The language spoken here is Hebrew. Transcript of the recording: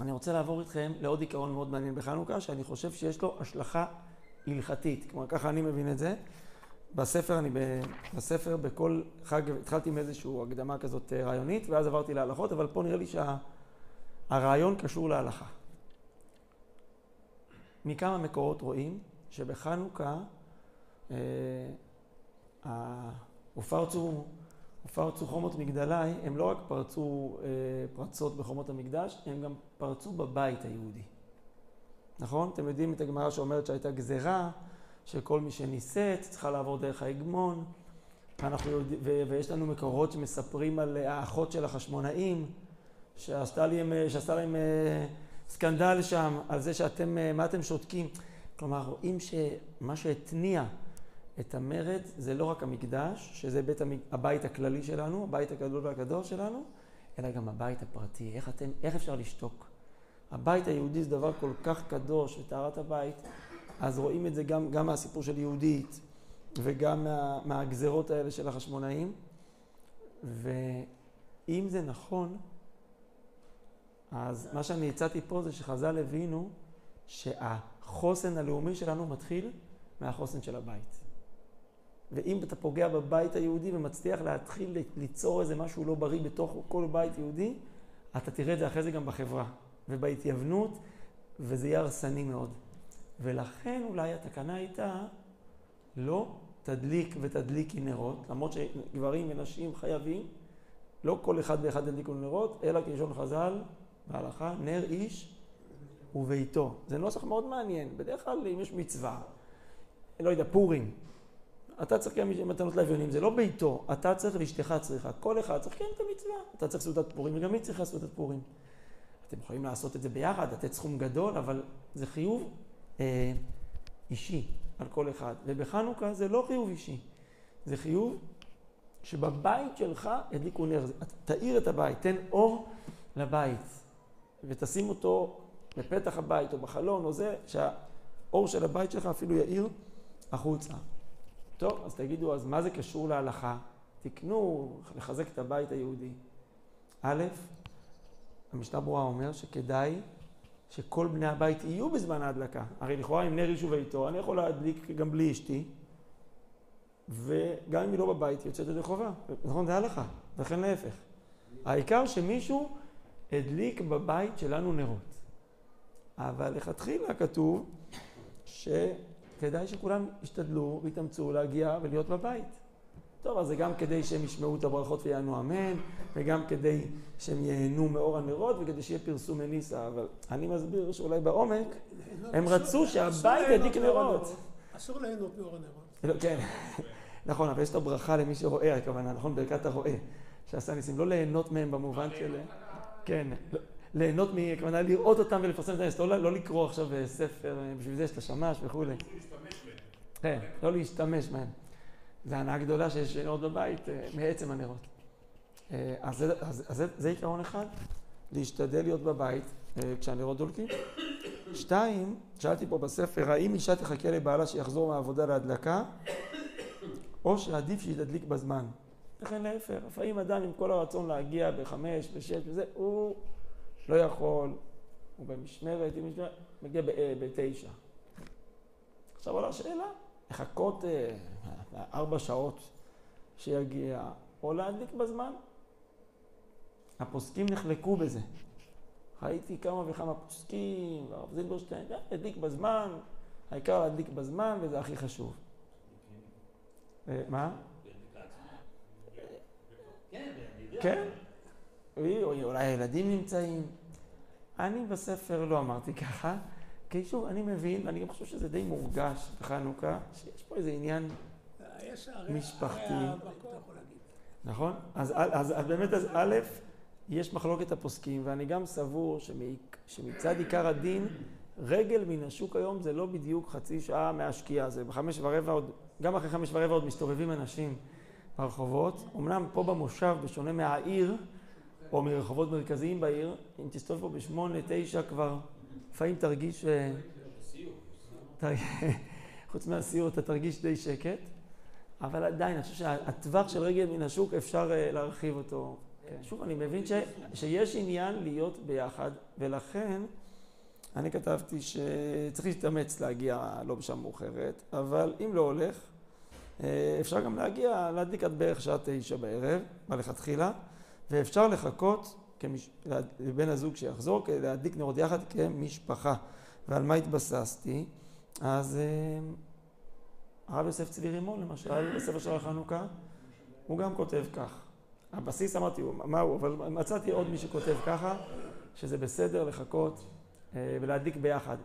אני רוצה לעבור איתכם לעוד עיקרון מאוד מעניין בחנוכה, שאני חושב שיש לו השלכה הלכתית. כלומר, ככה אני מבין את זה. בספר, אני בספר בכל חג התחלתי עם איזושהי הקדמה כזאת אה, רעיונית, ואז עברתי להלכות, אבל פה נראה לי שהרעיון שה, קשור להלכה. מכמה מקורות רואים שבחנוכה אה, הופרצו פרצו חומות מגדלי, הם לא רק פרצו אה, פרצות בחומות המקדש, הם גם פרצו בבית היהודי. נכון? אתם יודעים את הגמרא שאומרת שהייתה גזרה, שכל מי שנישאת צריכה לעבור דרך ההגמון, ואנחנו יודע, ו, ויש לנו מקורות שמספרים על האחות של החשמונאים, שעשתה להם, שעשתה להם אה, סקנדל שם, על זה שאתם, אה, מה אתם שותקים. כלומר, רואים שמה שהתניע את המרד זה לא רק המקדש, שזה בית המ... הבית הכללי שלנו, הבית הגדול והקדוש שלנו, אלא גם הבית הפרטי. איך, אתם, איך אפשר לשתוק? הבית היהודי זה דבר כל כך קדוש, וטהרת הבית, אז רואים את זה גם, גם מהסיפור של יהודית, וגם מה, מהגזרות האלה של החשמונאים. ואם זה נכון, אז מה שאני הצעתי פה זה שחז"ל הבינו שהחוסן הלאומי שלנו מתחיל מהחוסן של הבית. ואם אתה פוגע בבית היהודי ומצליח להתחיל ליצור איזה משהו לא בריא בתוך כל בית יהודי, אתה תראה את זה אחרי זה גם בחברה ובהתייוונות, וזה יהיה הרסני מאוד. ולכן אולי התקנה הייתה לא תדליק ותדליקי נרות, למרות שגברים ונשים חייבים, לא כל אחד ואחד ידליקו נרות, אלא כלשון חז"ל בהלכה, נר איש וביתו. זה נוסח מאוד מעניין. בדרך כלל אם יש מצווה, לא יודע, פורים, אתה צריך לקיים מתנות לאביונים, זה לא ביתו, אתה צריך ואשתך צריכה, כל אחד צריך לקיים את המצווה. אתה צריך סעודת פורים וגם היא צריכה סעודת פורים. אתם יכולים לעשות את זה ביחד, לתת סכום גדול, אבל זה חיוב אה, אישי על כל אחד. ובחנוכה זה לא חיוב אישי, זה חיוב שבבית שלך הדליקו נר. תאיר את הבית, תן אור לבית, ותשים אותו בפתח הבית או בחלון או זה, שהאור של הבית שלך אפילו יאיר החוצה. טוב, אז תגידו, אז מה זה קשור להלכה? תקנו לחזק את הבית היהודי. א', המשנה ברורה אומר שכדאי שכל בני הבית יהיו בזמן ההדלקה. הרי לכאורה אם נר יישוב איתו, אני יכול להדליק גם בלי אשתי, וגם אם היא לא בבית, היא יוצאת ידי חובה. נכון? זה הלכה, וכן להפך. העיקר שמישהו הדליק בבית שלנו נרות. אבל לכתחילה כתוב ש... כדאי שכולם ישתדלו ויתאמצו להגיע ולהיות בבית. טוב, אז זה גם כדי שהם ישמעו את הברכות ויענו אמן, וגם כדי שהם ייהנו מאור הנרות, וכדי שיהיה פרסום מניסה, אבל אני מסביר שאולי בעומק, הם רצו שהבית ידליק נרות. אסור ליהנות מאור הנרות. לא, כן, נכון, אבל יש את הברכה למי שרואה, הכוונה, נכון? ברכת הרואה, שעשה ניסים, לא ליהנות מהם במובן של... כן, ליהנות, הכוונה לראות אותם ולפרסם את הנס, לא, לא לקרוא עכשיו אה, ספר, אה, בשביל זה יש את השמש וכולי. כן, לא להשתמש בהם. זו הנאה גדולה שיש נרות בבית אה, מעצם הנרות. אז, זה, אז, אז זה, זה עיקרון אחד, להשתדל להיות בבית כשהנרות דולקים. שתיים, שאלתי פה בספר, האם אישה תחכה לבעלה שיחזור מהעבודה להדלקה, או שעדיף שיתדליק בזמן. לכן להפך, לפעמים אדם עם כל הרצון להגיע בחמש, בשש, וזה, הוא לא יכול, הוא במשמרת, אם משמרת, מגיע אה, בתשע. עכשיו עולה השאלה, לחכות אה, ארבע שעות שיגיע, או להדליק בזמן. הפוסקים נחלקו בזה. ראיתי כמה וכמה פוסקים, והרב זילברשטיין, הדליק בזמן, העיקר להדליק בזמן, וזה הכי חשוב. אה, מה? כן. אולי הילדים נמצאים. אני בספר לא אמרתי ככה, כי שוב, אני מבין, ואני גם חושב שזה די מורגש בחנוכה, שיש פה איזה עניין משפחתי. נכון? אז, אז, אז באמת, אז א', יש מחלוקת הפוסקים, ואני גם סבור שמצד עיקר הדין, רגל מן השוק היום זה לא בדיוק חצי שעה מהשקיעה, זה בחמש ורבע עוד, גם אחרי חמש ורבע עוד מסתובבים אנשים ברחובות. אמנם פה במושב, בשונה מהעיר, או מרחובות מרכזיים בעיר, אם תסתובב פה בשמונה, תשע כבר, לפעמים תרגיש... אה, חוץ מהסיור אתה תרגיש די שקט, אבל עדיין, אני חושב שהטווח של רגל מן השוק אפשר אה, להרחיב אותו. כן. שוב, אני מבין ש, שיש עניין להיות ביחד, ולכן אני כתבתי שצריך להתאמץ להגיע לא בשעה מאוחרת, אבל אם לא הולך, אה, אפשר גם להגיע, להדליק עד בערך שעה תשע בערב, מלכתחילה, ואפשר לחכות כמש... לבן הזוג שיחזור, כדי להדליק נרות יחד כמשפחה. ועל מה התבססתי? אז אה, הרב יוסף צבי רימון, למשל, בספר של החנוכה, הוא גם כותב כך. הבסיס אמרתי, מה הוא, אבל מצאתי עוד מי שכותב ככה, שזה בסדר לחכות אה, ולהדליק ביחד.